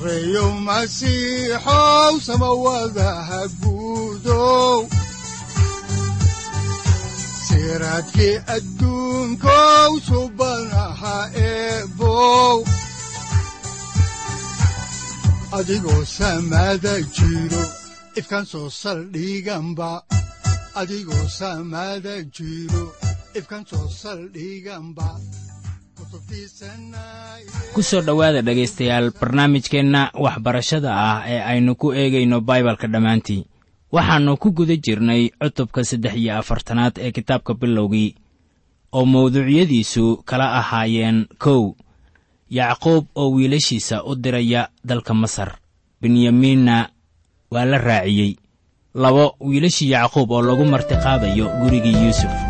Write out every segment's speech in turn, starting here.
sareyow masiixow samawadaha guudow siraadkii adduunkow subanaha eebow adigoo samada jiro ifkaan soo saldhiganba ku soo dhowaada dhegaystayaal barnaamijkeenna waxbarashada ah ee aynu ku eegayno baibalka dhammaantii waxaannu ku guda jirnay cutubka saddex iyo afartanaad ee kitaabka bilowgii oo mawduucyadiisu kala ahaayeen kow. Yacquub oo wiilashiisa u diraya dalka masar benyamiinna waa la raaciyey. Labo wiilashii yacquub oo lagu martiqaadayo gurigii yuusuf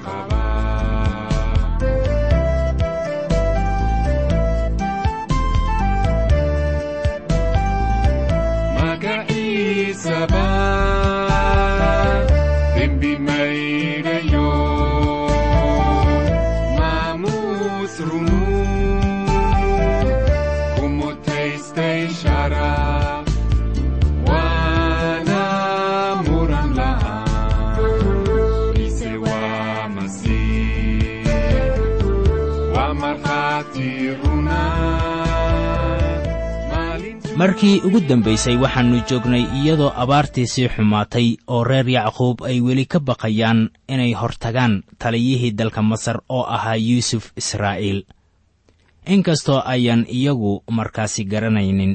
markii ugu dambaysay waxaannu joognay iyadoo abaartii sii xumaatay oo reer yacquub ay weli ka baqayaan inay hortagaan taliyihii dalka masar oo ahaa yuusuf israa'iil. Inkastoo ayaan iyagu markaasi garanaynin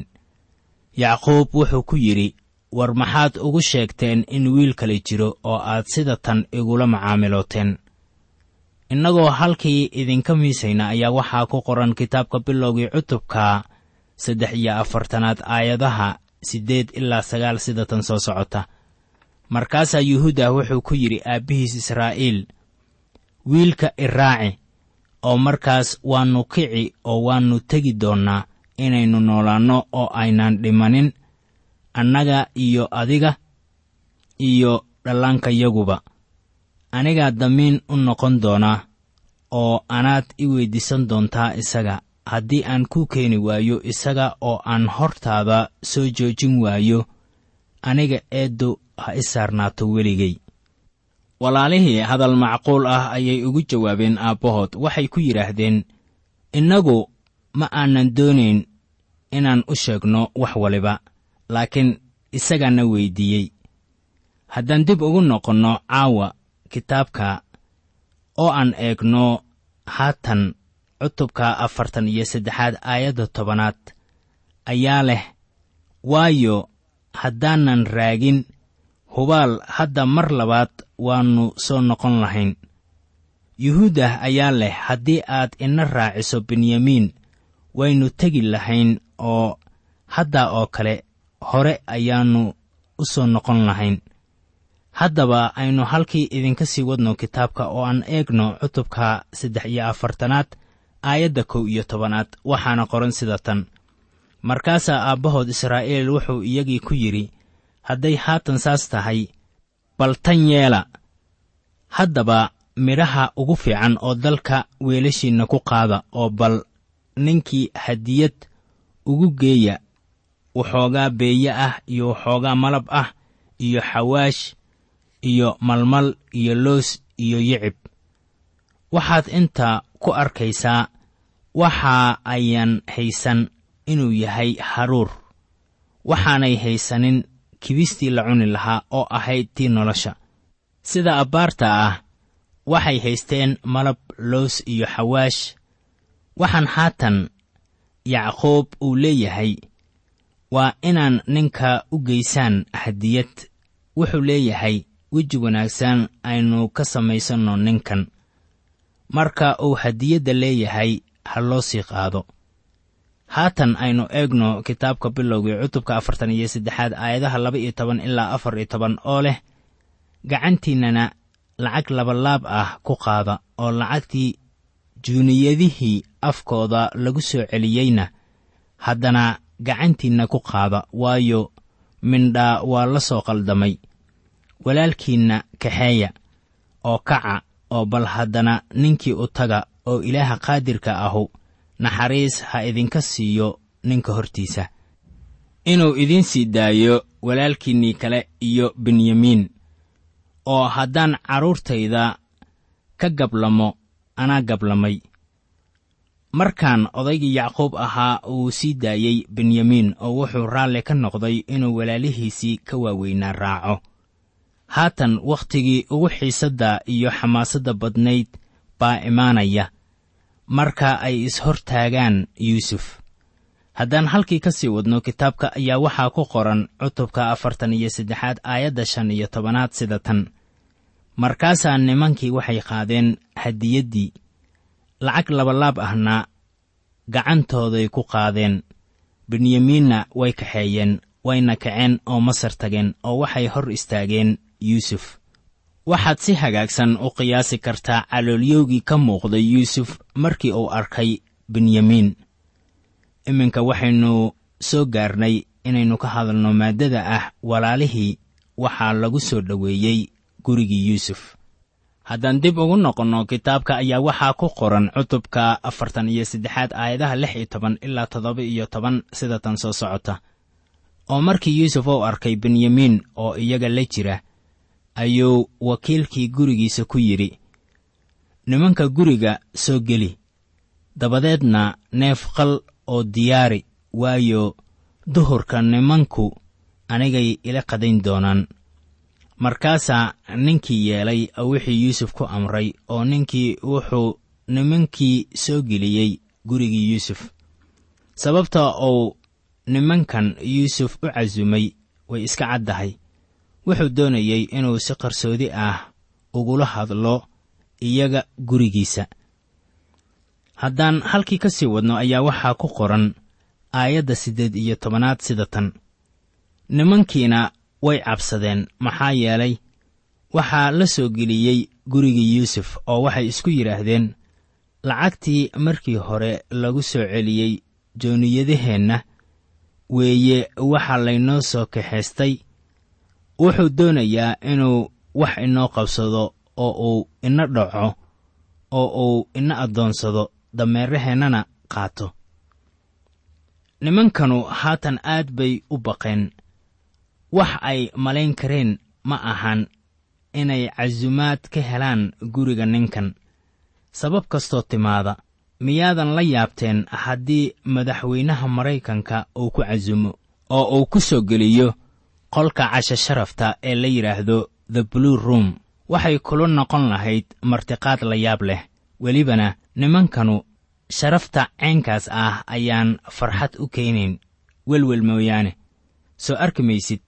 yacquub wuxuu ku yidhi war maxaad ugu sheegteen in wiil kale jiro oo aad sida tan igula macaamilooteen. Innagoo halkii idinka miisayna ayaa waxaa ku qoran kitaabka bilowgii cutubka saddex iyo afartanaad aayadaha siddeed ilaa sagaal sida tan soo socota. Markaasaa yuhuuda wuxuu ku yidhi aabbihiis israa'iil wiilka iraaci oo markaas waannu kici oo waannu tegi doonnaa inaynu noolaanno oo aynaan dhimanin annaga iyo adiga iyo dhallaankayaguba anigaa damiin u noqon doonaa oo anaad i weyddiisan doontaa isaga haddii aan ku keeni waayo isaga oo aan hortaada soo joojin waayo aniga eeddo ha i saarnaato weligay. Walaalihii hadal macquul ah ayay ugu jawaabeen aabbahood. Waxay ku yidhaahdeen innagu ma aanan doonayn inaan u sheegno wax waliba laakiin isagaana weyddiiyey haddaan dib ugu noqonno caawa kitaabka oo aan eegno haatan cutubka afartan iyo saddexaad aayadda tobanaad ayaa leh waayo haddaanan raagin hubaal hadda mar labaad waannu soo noqon lahayn. Yuhuudah ayaa leh haddii aad ina raaciso benyamiin waynu tegi lahayn oo haddaa oo kale hore ayaannu u soo noqon lahayn. Haddaba aynu halkii idinka sii wadno kitaabka oo aan eegno cutubka saddex iyo afartanaad aayadda kow iyo tobanaad waxaana qoran sida tan. Markaasaa aabbahood israa'iil wuxuu iyagii ku yidhi hadday haatan saas tahay bal tan yeela. Haddaba midhaha ugu fiican oo dalka weelashiinna ku qaada oo bal ninkii hadiyad ugu geeya waxoogaa beeye ah iyo waxoogaa malab ah iyo xawaash iyo malmal iyo loos iyo yicib. Waxaad inta ku arkaysaa waxa ayan haysan inuu yahay haruur. Waxaanay haysanin kibistii la cuni lahaa oo ahayd tii nolosha. Sida abbaarta ah waxay haysteen malab loos iyo xawaash. Waxaan haatan yacquub uu leeyahay waa inaan ninka u geysaan hadiyad wuxuu leeyahay weji wanaagsan aynu ka samaysanno ninkan marka uu hadiyadda leeyahay ha loo sii qaado. Haatan aynu eegno kitaabka bilowgii cutubka afartan iyo saddexaad aayadaha laba iyo toban ilaa afar iyo toban oo leh gacantiinnana lacag labalaab ah ku qaada oo lacagtii juuniyadihii afkooda lagu soo celiyeyna haddana gacantiinna ku qaada waayo mindhaa waa la soo qaldamay walaalkiinna kaxeeya oo kaca oo bal haddana ninkii u taga oo ilaaha qaadirka ahu naxariis ha idinka siiyo ninka hortiisa. Inuu idiin sii daayo walaalkiinnii kale iyo benyamiin oo haddaan carruurtayda ka gablamo anaa gablamay. Markaan odaygii yacquub ahaa uu sii daayey benyamiin oo wuxuu raalli ka noqday inuu walaalihiisii ka waaweynaa raaco haatan wakhtigii ugu xiisadda iyo xamaasadda badnayd baa imaanaya. Marka ay is-hortaagaan yuusuf. Haddaan halkii ka sii wadno kitaabka ayaa waxaa ku qoran cutubka afartan iyo saddexaad aayadda shan iyo tobanaad sida tan. Markaasaa nimankii waxay qaadeen hadiyaddii. Lacag labalaab ahna gacantooday ku qaadeen. Benyamiinna way kaxeeyeen wayna kaceen oo masar tageen oo waxay hor istaageen yuusuf. Waxaad si hagaagsan u qiyaasi kartaa caloolyowgii ka muuqday yuusuf markii uu arkay benyamiin iminka waxaynu soo gaarnay inaynu ka hadalno maaddada ah walaalihii waxaa lagu soo dhoweeyey gurigii yuusuf. Haddaan dib ugu noqonno kitaabka ayaa waxaa ku qoran cutubka afartan iyo saddexaad aayadaha lix iyo toban ilaa toddoba iyo toban sida tan soo socota. Oo markii yuusuf uu arkay benyamiin oo iyaga la jira ayuu wakiilkii gurigiisa ku yidhi nimanka guriga soo geli dabadeedna neef qal oo diyaari waayo duhurka nimanku anigay ila qadayn doonaan. Markaasaa ninkii yeelay wixii yuusuf ku amray oo ninkii wuxuu nimankii soo geliyey gurigii yuusuf. Sababta uu nimankan yuusuf u casumay way iska caddahay wuxuu doonayey inuu si qarsoodi ah ugula hadlo iyaga gurigiisa. Haddaan halkii ka sii wadno ayaa waxaa ku qoran aayadda siddeed iyo tobanaad sida tan. Nimankiina way cabsadeen maxaa yeelay waxaa la soo geliyey gurigii yuusuf oo waxay isku yidhaahdeen lacagtii markii hore lagu soo celiyey jooniyadaheenna weeye waxa laynoo soo kaxaystay wuxuu doonayaa inuu wax inoo qabsado oo uu ina dhaco oo uu ina addoonsado dameeraheennana qaato. Nimankanu haatan aad bay u baqeen. Wax ay malayn kareen ma ahan inay casumaad ka helaan guriga ninkan. Sabab kastoo timaada miyaadan la yaabteen haddii madaxweynaha maraykanka uu ku casumo oo uu ku soo geliyo qolka casho sharafta ee la yidhaahdo the blue room. Waxay kula noqon lahayd martiqaad la yaab leh. Welibana nimankanu sharafta caynkaas ah ayaan farxad u keenayn. Welwel mooyaane. Soo arki maysid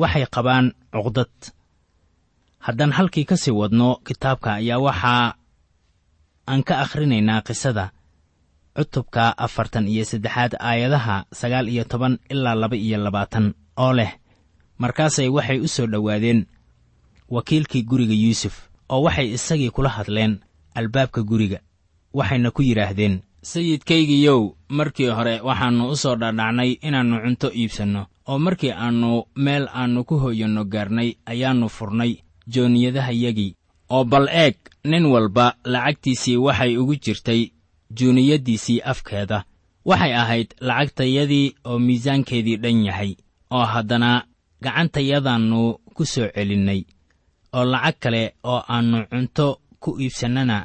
waxay qabaan cuqdad. Haddaan halkii ka sii wadno kitaabka ayaa waxaa aan ka akhrinaynaa qisada. Cutubka afartan iyo saddexaad aayadaha sagaal iyo toban ilaa laba iyo labaatan oo leh markaasay waxay u soo dhowaadeen wakiilkii guriga yuusuf oo waxay isagii kula hadleen albaabka guriga waxayna ku yidhaahdeen sayidkaygiyow markii hore waxaannu u soo dhaadhacnay inaannu cunto iibsanno oo markii aannu meel aannu ku hooyanno gaarnay ayaannu furnay jooniyadahayagii oo bal eeg nin walba lacagtiisii waxay ugu jirtay juuniyaddiisii afkeeda. Waxay ahayd lacagtayadii oo miisaankeedii dhan yahay oo haddana gacantayadaannu ku soo celinnay oo lacag kale oo aannu cunto ku iibsannana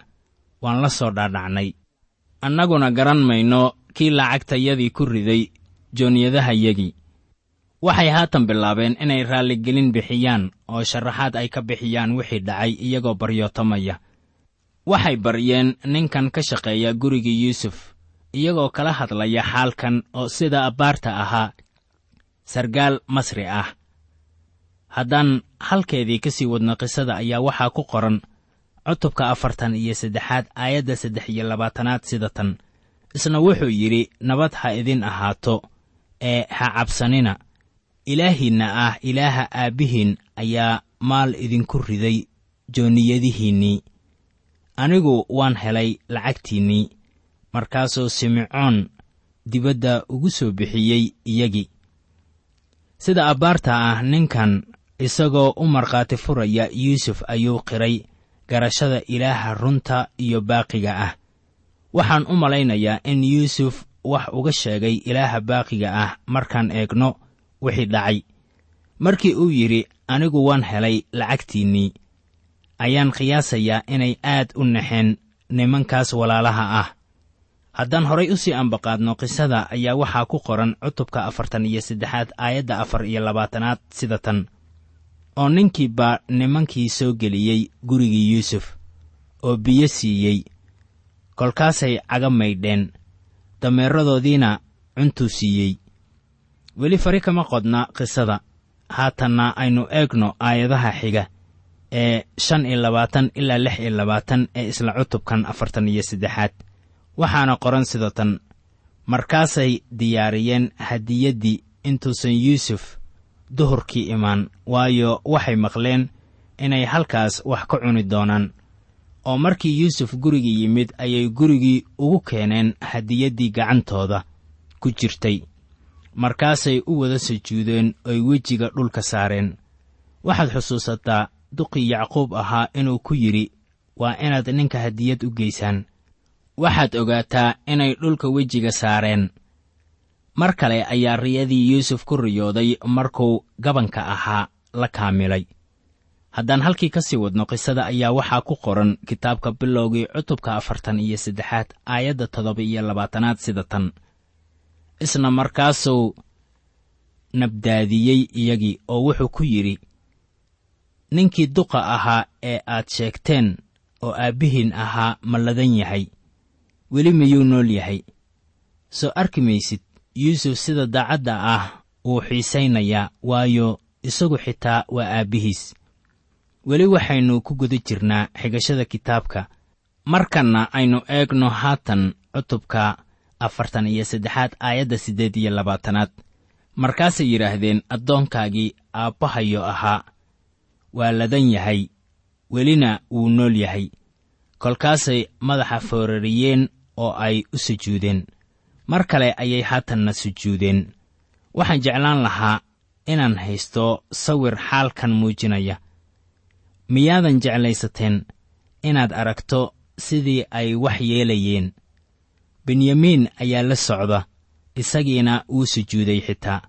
waan la soo dhaadhacnay. Annaguna garan mayno kii lacagtayadii ku riday jooniyadahayagii waxay haatan bilaabeen inay raalligelin bixiyaan oo sharaxaad ay ka bixiyaan wixii dhacay iyagoo baryootamaya waxay baryeen ninkan ka shaqeeya gurigii yuusuf iyagoo kala hadlaya xaalkan oo sida abbaarta ahaa sargaal masri ah haddaan halkeedii ka sii wadno qisada ayaa waxaa ku qoran cutubka afartan iyo saddexaad aayadda saddex iyo labaatanaad sida tan. Isna wuxuu yidhi nabad ha idin ahaato ee ha cabsanina. Ilaahiinna ah ilaaha aabbihiin ayaa maal idinku riday joonniyadihiinnii anigu waan helay lacagtiinnii markaasuu simecoon dibadda ugu soo bixiyey iyagii. Sida abbaarta ah ninkan isagoo u markhaati furaya yuusuf ayuu qiray garashada ilaaha runta iyo baaqiga ah. Waxaan u malaynayaa in yuusuf wax uga sheegay ilaaha baaqiga ah markaan eegno wixii dhacay. Markii uu yidhi anigu waan helay lacagtiinnii ayaan qiyaasayaa inay aad u naxeen nimankaas walaalaha ah. Haddaan horay u sii ambaqaadno qisada ayaa waxaa ku qoran cutubka afartan iyo saddexaad aayadda afar iyo labaatanaad sida tan oo ninkii baa nimankii soo geliyey gurigii yuusuf oo biyo siiyey. Kolkaasay caga maydheen dameeradoodiina cuntuu siiyey. Weli fari kama qodna qisada. Haatanna aynu eegno aayadaha xiga ee shan iyo labaatan ilaa lix iyo labaatan ee isla cutubkan afartan iyo saddexaad. Waxaana qoran sida tan markaasay diyaariyeen hadiyaddii intuusan yuusuf duhurkii imaan waayo waxay maqleen inay halkaas wax ka cuni doonaan. Oo markii yuusuf gurigii yimid ayay gurigii ugu keeneen hadiyaddii gacantooda ku jirtay. Markaasay u wada sujuudeen oy wejiga dhulka saareen. Waxaad xusuusataa duqii yacquub ahaa inuu ku yidhi waa inaad ninka hadiyad u geysaan. Waxaad ogaataa inay dhulka wejiga saareen mar kale ayaa riyadii yuusuf ku riyooday markuu gabanka ahaa la kaamilay. Haddaan halkii ka sii wadno qisada ayaa waxaa ku qoran kitaabka bilowgii cutubka afartan iyo saddexaad aayadda toddoba iyo labaatanaad sida tan. Isna markaasuu nabdaadiyey iyagii oo wuxuu ku yidhi ninkii duqa ahaa ee aad sheegteen oo aabbihiin ahaa ma ladan yahay weli miyuu nool yahay? Soo arki maysid yuusuf sida daacadda ah wuu xiisaynayaa waayo isagu xitaa waa aabbihiis weli waxaynu ku guda jirnaa xigashada kitaabka. Markanna aynu eegno haatan cutubka afartan iyo saddexaad aayadda siddeed iyo labaatanaad. Markaasay yidhaahdeen addoonkaagii aabbahayo ahaa waa ladan yahay welina wuu nool yahay. Kolkaasay madaxa foorariyeen oo ay u sujuudeen mar kale ayay haatanna sujuudeen. Waxaan jeclaan lahaa inaan haysto sawir xaalkan muujinaya. Miyaadan jeclaysateen inaad aragto sidii ay wax yeelayeen? Benyamiin ayaa la socda isagiina wuu sujuuday xitaa.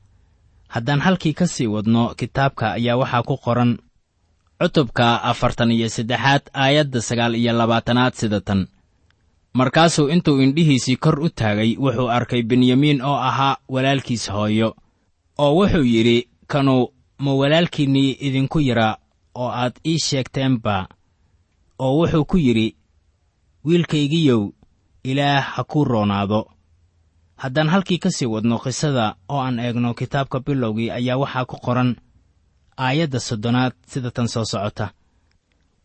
Haddaan halkii ka sii wadno kitaabka ayaa waxaa ku qoran cutubka afartan iyo saddexaad aayadda sagaal iyo labaatanaad sida tan markaasuu intuu indhihiisii kor u taagay wuxuu arkay benyamiin oo ahaa walaalkiis hooyo oo wuxuu yidhi kanu ma walaalkiinnii idinku yaraa oo aad ii sheegteenba? Oo wuxuu ku yidhi wiilkaygiyow ilaah ha kuu roonaado. Haddaan halkii ka sii wadno qisada oo aan eegno kitaabka bilowgii ayaa waxaa ku qoran aayadda soddonaad sida tan soo socota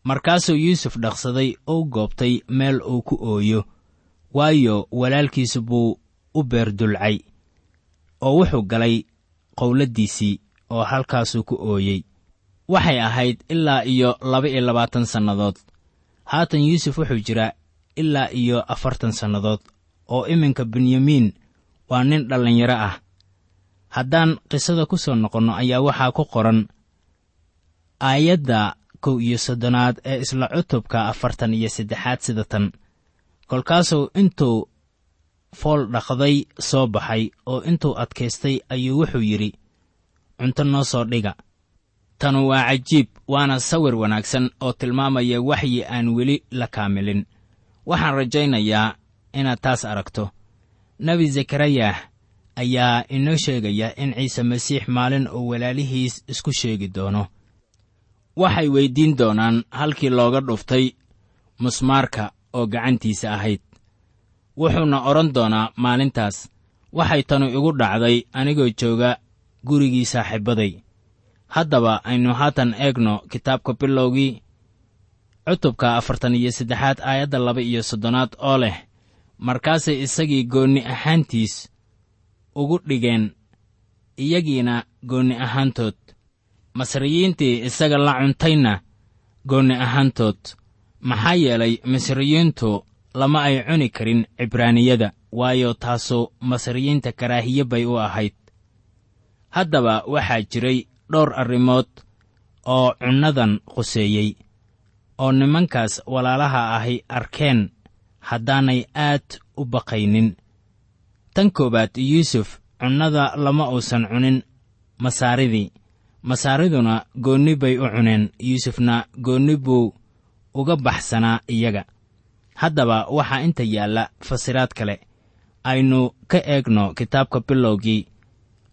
markaasuu yuusuf dhaqsaday ou goobtay meel uu ku ooyo waayo walaalkiis buu u beerdulcay oo wuxuu galay qowladdiisii oo halkaasuu ku ooyey. Waxay ahayd ilaa iyo laba iyo labaatan sannadood. Haatan yuusuf wuxuu jiraa ilaa iyo afartan sannadood oo iminka benyamiin waa nin dhallinyaro ah. Haddaan qisada ku soo noqonno ayaa waxaa ku qoran aayadda kow iyo soddonaad ee isla cutubka afartan iyo saddexaad sida tan. Kolkaasuu intuu fool dhaqday soo baxay oo intuu adkaystay ayuu wuxuu yidhi cunto noo soo dhiga. Tanu waa cajiib waana sawir wanaagsan oo tilmaamaya waxyi aan weli la kaamilin. Waxaan rajaynayaa inaad taas aragto. Nebi zakarayah ayaa inoo sheegaya in ciise masiix maalin uu walaalihiis isku sheegi doono waxay weyddiin doonaan halkii looga dhuftay musmaarka oo gacantiisa ahayd. Wuxuuna odhan doonaa maalintaas waxay tanu igu dhacday anigoo jooga gurigii saaxiibbaday. Haddaba aynu haatan eegno kitaabka bilowgii cutubka afartan iyo saddexaad aayadda laba iyo soddonaad oo leh markaasay isagii goonni ahaantiis ugu dhigeen iyagiina goonni ahaantood masriyiintii isaga la cuntayna goonni ahaantood. Maxaa yeelay misriyiintu lama ay cuni karin cibraaniyada waayo taasu masriyiinta karaahiye bay u ahayd. Haddaba waxaa jiray dhowr arrimood oo cunnadan quseeyey oo nimankaas walaalaha ahi arkeen haddaanay aad u baqaynin. Tan koowaad yuusuf cunnada lama uusan cunin masaaridii masaariduna goonni bay u cuneen yuusufna goonni buu uga baxsanaa iyaga. Haddaba waxaa inta yaalla fasiraad kale. Aynu ka eegno kitaabka bilowgii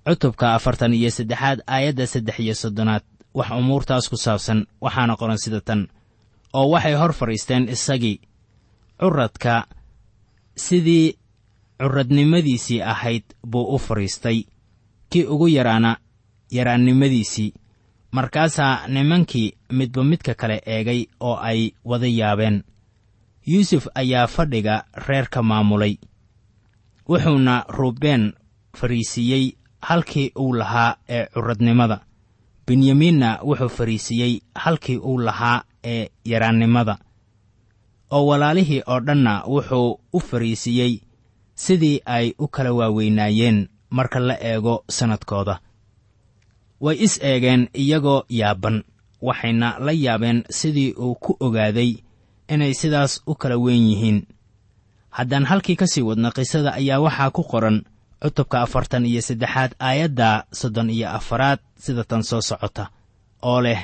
cutubka afartan iyo saddexaad aayadda saddex iyo soddonaad. Wax umuurtaas ku saabsan waxaana qoran sida tan oo waxay hor fadhiisteen isagii curadka sidii curadnimadiisii ahayd buu u fadhiistay. Kii ugu yaraana yaraannimadiisii. Markaasaa nimankii midba midka kale eegay oo ay wada yaabeen. Yuusuf ayaa fadhiga reerka maamulay. Wuxuuna ruubeen fadhiisiiyey halkii uu lahaa ee curadnimada benyamiinna wuxuu fadhiisiiyey halkii uu lahaa ee yaraannimada. Oo walaalihii oo dhanna wuxuu u fadhiisiiyey sidii ay u kala waaweynaayeen marka la eego sannadkooda way is eegeen iyagoo yaaban. Waxayna la yaabeen sidii uu ku ogaaday inay sidaas u kala weyn yihiin. Haddaan halkii ka sii wadna qisada ayaa waxaa ku qoran cutubka afartan iyo saddexaad aayadda soddon iyo afaraad sida tan soo socota oo leh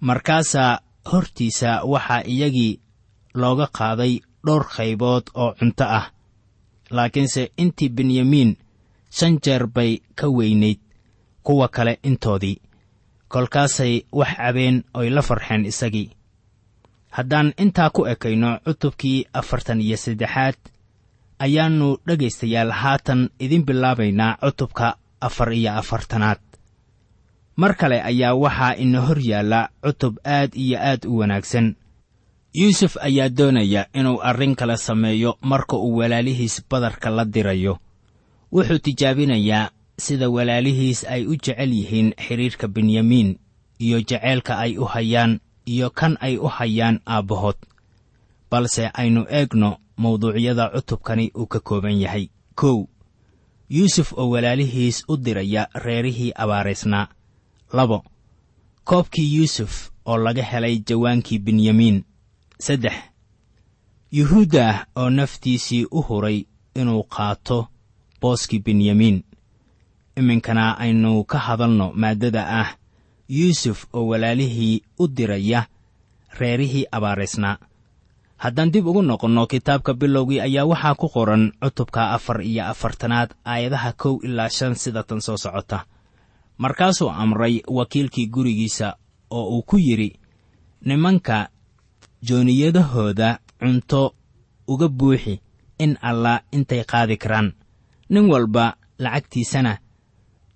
markaasaa hortiisa waxaa iyagii looga qaaday dhowr qaybood oo cunto ah laakiinse intii benyamiin shan jeer bay ka weynayd kuwa kale intoodii. Kolkaasay wax cabeen oy la farxeen isagii. Haddaan intaa ku ekayno cutubkii afartan iyo saddexaad ayaannu dhegaystayaal haatan idin bilaabaynaa cutubka afar iyo afartanaad. Mar kale ayaa waxaa ina hor yaalla cutub aad iyo aad u wanaagsan. Yuusuf ayaa doonaya inuu arrin kale sameeyo marka uu walaalihiis badarka la dirayo. Wuxuu tijaabinayaa sida walaalihiis ay u jecel yihiin xidhiirka benyamiin iyo jaceylka ay u hayaan iyo kan ay u hayaan aabbahood. Balse aynu eegno mawduucyada cutubkani uu ka kooban yahay. Kow yuusuf oo walaalihiis u diraya reerihii abaaraysnaa. Labo koobkii yuusuf oo laga helay jawaankii benyamiin saddex yuhuudda oo naftiisii u huray inuu qaato booskii benyamiin iminkana aynu ka hadalno maaddada ah yuusuf oo walaalihii u diraya reerihii abaaraysnaa haddaan dib ugu noqonno kitaabka bilowgii ayaa waxaa ku qoran cutubka afar iyo afartanaad aayadaha kow ilaa shan sida tan soo socota. Markaasuu amray wakiilkii gurigiisa oo uu ku yidhi nimanka jooniyadahooda cunto uga buuxi in allah intay qaadi karaan. Nin walba lacagtiisana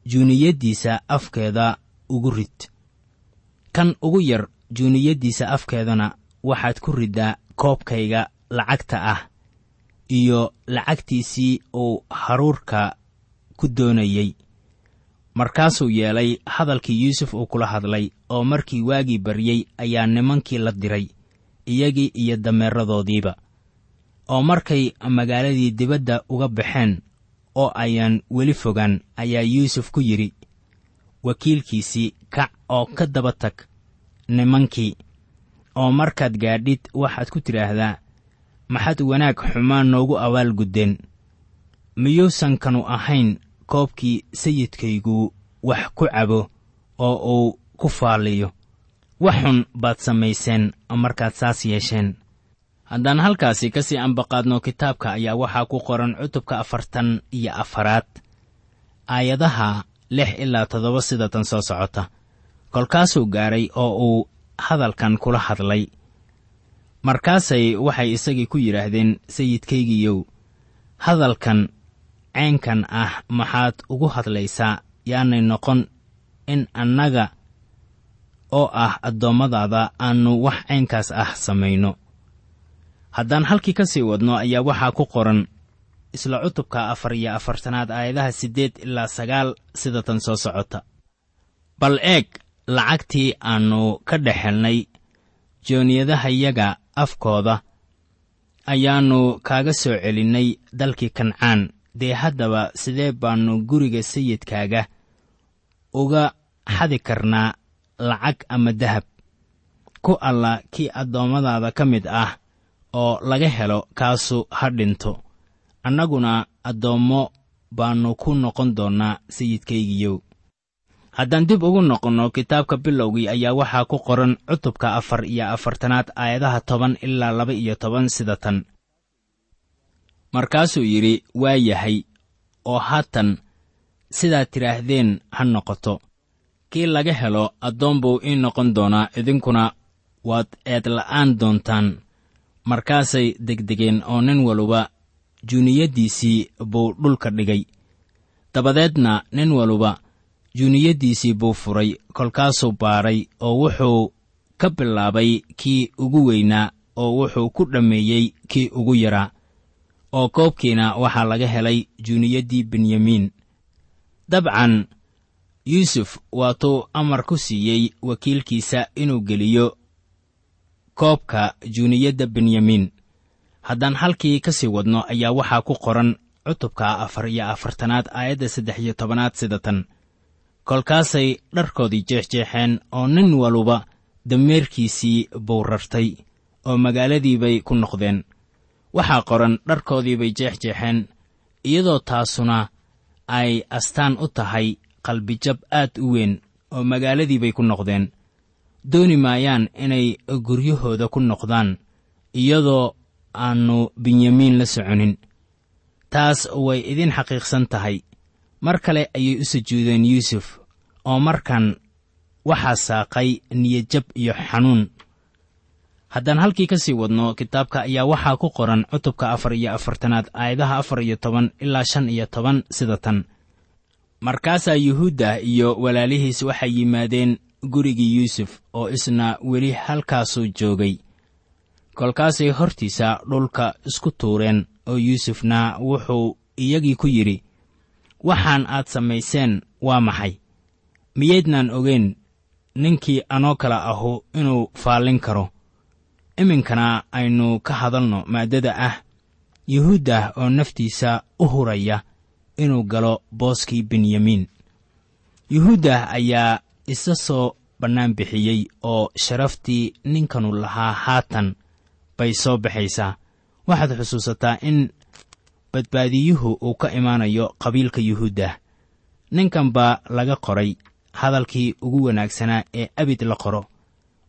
juuniyaddiisa afkeeda ugu rid. Kan ugu yar juuniyaddiisa afkeedana waxaad ku riddaa koobkayga lacagta ah iyo lacagtiisii uu haruurka ku doonayey markaasuu yeelay hadalkii yuusuf uu kula hadlay oo markii waagii baryey ayaa nimankii la diray iyagii iyo dameeradoodiiba oo markay magaaladii dibadda uga baxeen oo ayaan weli fogaan ayaa yuusuf ku yidhi. Wakiilkiisii kac oo ka daba tag nimankii. Oo markaad gaadhid waxaad ku tidhaahdaa maxaad wanaag xumaan noogu abaal guddeen. Miyuusan kanu ahayn koobkii sayidkaygu wax ku cabo oo uu ku faalliyo. Wax xun baad samayseen markaad saas yeesheen haddaan halkaasi ka sii ambaqaadno kitaabka ayaa waxaa ku qoran cutubka afartan iyo afaraad aayadaha lix ilaa toddoba sida tan soo socota. Kolkaasuu gaadhay oo uu hadalkan kula hadlay. Markaasay waxay isagii ku yidhaahdeen sayidkaygiiyow hadalkan ceenkan ah maxaad ugu hadlaysaa? Yaanay noqon in annaga oo ah addoommadaada aannu wax ceenkaas ah samayno haddaan halkii ka sii wadno ayaa waxaa ku qoran isla cutubka afar iyo afartanaad aayadaha siddeed ilaa sagaal sida tan soo socota. Bal eeg lacagtii aannu ka dhex helnay jooniyadahayaga afkooda ayaannu kaaga soo celinnay dalkii kancaan. Dee haddaba sidee baannu guriga sayidkaaga uga xadi karnaa lacag ama dahab? Ku alla kii addoommadaada ka mid ah oo laga helo kaasu ha dhinto annaguna addoommo baannu ku noqon doonnaa sayidkaygiyow. Haddaan dib ugu noqonno kitaabka bilowgii ayaa waxaa ku qoran cutubka afar iyo afartanaad aayadaha toban ilaa laba iyo toban sida tan. Markaasuu yidhi waa yahay oo haatan sidaad tidhaahdeen ha noqoto. Kii laga helo addoon buu ii noqon doonaa idinkuna waad eedla'aan doontaan markaasay degdegeen oo nin waluba juuniyaddiisii buu dhulka dhigay. Dabadeedna nin waluba juuniyaddiisii buu furay kolkaasuu baadhay oo wuxuu ka bilaabay kii ugu weynaa oo wuxuu ku dhammeeyey kii ugu yaraa oo koobkiina waxaa laga helay juuniyaddii benyamiin dabcan yuusuf waatuu amar ku siiyey wakiilkiisa inuu geliyo koobka juuniyadda benyamiin haddaan halkii ka sii wadno ayaa waxaa ku qoran cutubka afar iyo afartanaad aayadda saddex iyo tobanaad sida tan. Kolkaasay dharkoodii jeexjeexeen oo nin waluba dameerkiisii buu rartay oo magaaladiibay ku noqdeen. Waxaa qoran dharkoodiibay jeexjeexeen iyadoo taasuna ay astaan u tahay qalbijab aad u weyn oo magaaladiibay ku noqdeen dooni maayaan inay guryahooda ku noqdaan iyadoo aannu benyamiin la soconin. Taas way idin xaqiiqsan tahay. Mar kale ayay u sujuudeen yuusuf oo markan waxaa saaqay niyadjab iyo xanuun. Haddaan halkii ka sii wadno kitaabka ayaa waxaa ku qoran cutubka afar iyo afartanaad aayadaha afar iyo toban ilaa shan iyo toban sida tan. Markaasaa yuhuudda iyo walaalihiis waxay yimaadeen gurigii yuusuf oo isna weli halkaasuu joogay. kolkaasay hortiisa dhulka isku tuureen oo yuusufna wuxuu iyagii ku yidhi waxaan aad samayseen waa maxay? Miyaydnaan ogeyn ninkii anoo kale ahu inuu faallin karo. Iminkana aynu ka hadalno maaddada ah yuhuudda oo naftiisa u huraya inuu galo booskii benyamiin. Yuhuudda ayaa isa soo bannaan bixiyey oo sharaftii ninkanu lahaa haatan bay soo baxaysaa. Waxaad xusuusataa in badbaadiyuhu uu ka imaanayo qabiilka yuhuudda. Ninkan baa laga qoray hadalkii ugu wanaagsanaa ee abid la qoro.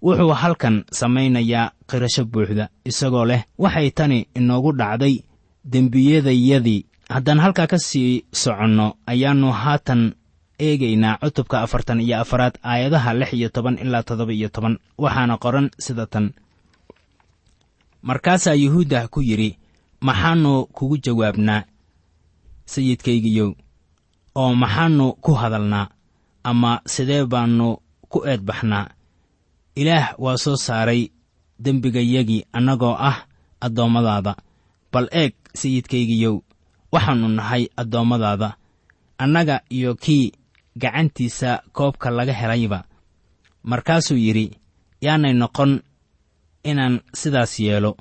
Wuxuu halkan samaynayaa qirasho buuxda isagoo leh waxay tani inoogu dhacday dembiyadayadii. Haddaan halkaa ka sii soconno ayaannu haatan eegaynaa cutubka afartan iyo afaraad aayadaha lix iyo toban ilaa toddoba iyo toban. Waxaana qoran sida tan. Markaasaa yuhuudda ku yidhi maxaannu kugu jawaabnaa sayidkaygiyow oo maxaannu ku hadalnaa ama sidee baannu ku eedbaxnaa? Ilaah waa soo saaray dembigayagii annagoo ah addoommadaada. Bal eeg sayidkaygiyow waxaannu nahay addoommadaada. Annaga iyo kii gacantiisa koobka laga helayba. Markaasuu yidhi yaanay noqon inaan sidaas yeelo.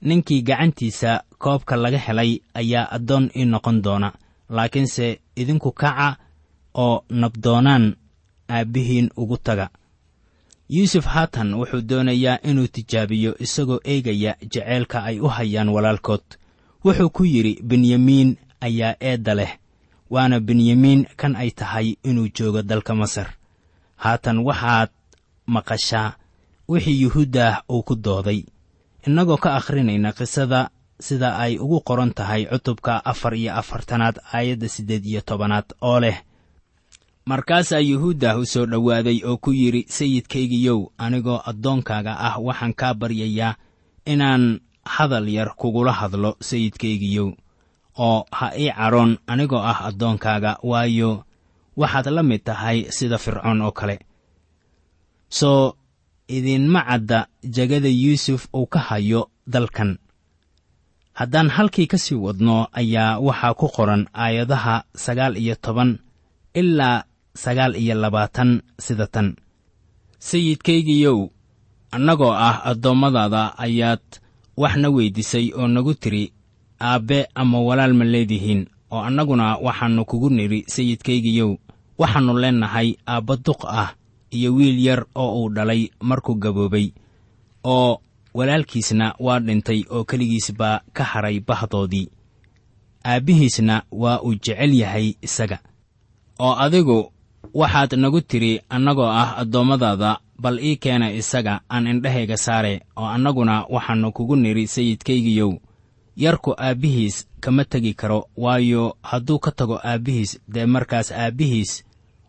Ninkii gacantiisa koobka laga helay ayaa addoon ii noqon doona laakiinse idinku kaca oo nabdoonaan aabbihiin ugu taga. Yuusuf haatan wuxuu doonayaa inuu tijaabiyo isagoo eegaya jaceylka ay u hayaan walaalkood. Wuxuu ku yidhi benyamiin ayaa eedda leh waana benyamiin kan ay tahay inuu joogo dalka masar. Haatan waxaad maqashaa wixii yuhuuddah uu ku dooday. Innagoo ka akhrinayna qisada sida ay ugu qoran tahay cutubka afar iyo afartanaad aayadda siddeed iyo tobanaad oo leh markaasaa yuhuuddah u soo dhowaaday oo ku yidhi sayidkaygiyow anigoo addoonkaaga ah waxaan kaa baryayaa inaan hadal yar kugula hadlo sayidkaygiyow oo ha ii cadhoon anigoo ah addoonkaaga waayo waxaad la mid tahay sida fircoon oo kale. Soo idinma cadda jegada yuusuf uu ka hayo dalkan. Haddaan halkii ka sii wadno ayaa waxaa ku qoran aayadaha sagaal iyo toban ilaa sagaal iyo labaatan sida tan. Sayidkaygiyow annagoo ah addoommadaada ayaad waxna weyddiisay oo nagu tidhi aabbe ama walaal ma leedihiin oo annaguna waxaannu kugu nidhi sayidkaygiyow waxaannu leennahay aabba duq ah iyo wiil yar oo uu dhalay markuu gaboobay oo walaalkiisna waa dhintay oo keligiis baa ka hadhay bahdoodii aabbihiisna waa uu jecel yahay isaga. Oo adigu waxaad nagu tidhi annagoo ah addoommadaada bal ii keena isaga aan indhahayga saare oo annaguna waxaannu kugu nidhi sayidkaygiyow yarku aabbihiis kama tegi karo waayo hadduu ka tago aabbihiis dee markaas aabbihiis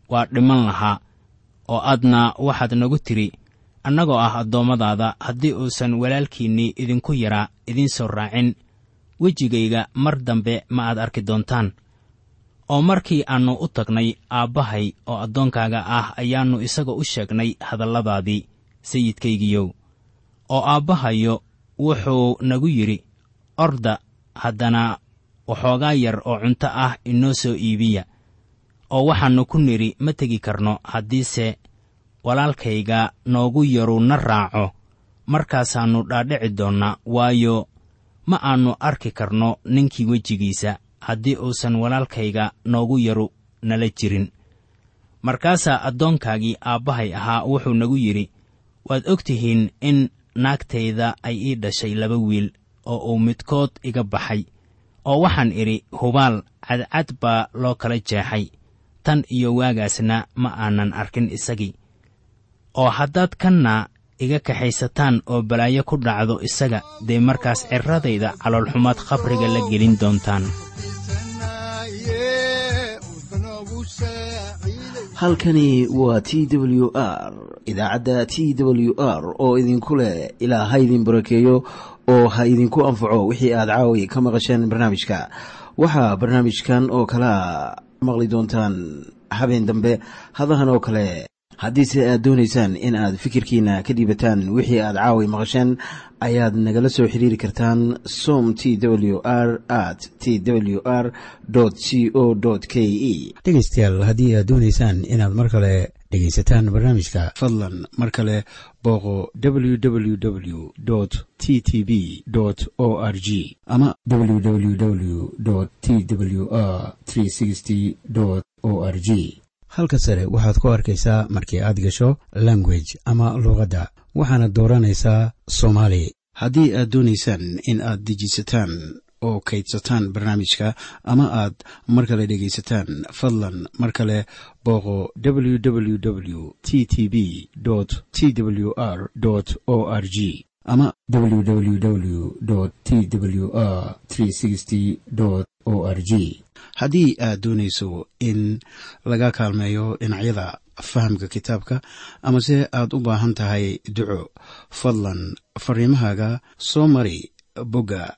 waa dhiman lahaa oo aadna waxaad nagu tidhi annagoo ah addoommadaada haddii uusan walaalkiinnii idinku yaraa idiin soo raacin wejigayga mar dambe ma aad arki doontaan. Oo markii aannu u tagnay aabbahay oo addoonkaaga ah ayaannu isaga u sheegnay hadalladaadii sayidkaygiyow oo aabbahayo wuxuu nagu yidhi orda haddana waxoogaa yar oo cunto ah inoo soo iibiya oo waxaannu ku nidhi ma tegi karno haddiise walaalkayga noogu yaru na raaco markaasaannu dhaadhici doonnaa waayo ma aannu arki karno ninkii wejigiisa haddii uusan walaalkayga noogu yaru nala jirin. Markaasaa addoonkaagii aabbahay ahaa wuxuu nagu yidhi waad og tihiin in naagtayda ay ii dhashay laba wiil oo uu midkood iga baxay oo waxaan idhi hubaal cadcad baa loo kala jeexay. Tan iyo waagaasna ma aanan arkin isagii. Oo haddaad kanna iga kaxaysataan oo balaayo ku dhacdo isaga dee markaas cirradayda caloolxumaad qabriga la gelin doontaan. Halkani waa t w r idaacadda t w r oo idinku leh ilaa ha barakeeyo oo ha idinku anfaco wixii aad caawi ka maqasheen barnaamijka. Waxaa barnaamijkan oo kalaa maqli doontaan habeen dambe hadahan oo kale haddiise aad doonaysaan in aad fikirkiina ka dhiibataan wixii aad caawi maqasheen ayaad nagala soo xiriiri kartaan som t w r at t w r c o k e. Dhegaystayaal haddii aad doonaysaan inaad mar kale dhegaysataan barnaamijka fadlan mar kale booqo www t t b o r g ama www t w r o r g halka sare waxaad ku arkaysaa markii aad gasho language ama luuqadda waxaana dooranaysaa soomaali. Haddii aad doonaysaan in aad dejisataan oo kaydsataan barnaamijka ama aad mar kale dhegaysataan. Fadlan mar kale booqo www t t b t w r o r g ama www t w r o r g haddii aad doonayso in laga kaalmeeyo dhinacyada fahamka kitaabka amase aad u baahan tahay duco fadlan fariimahaaga soo mari bogga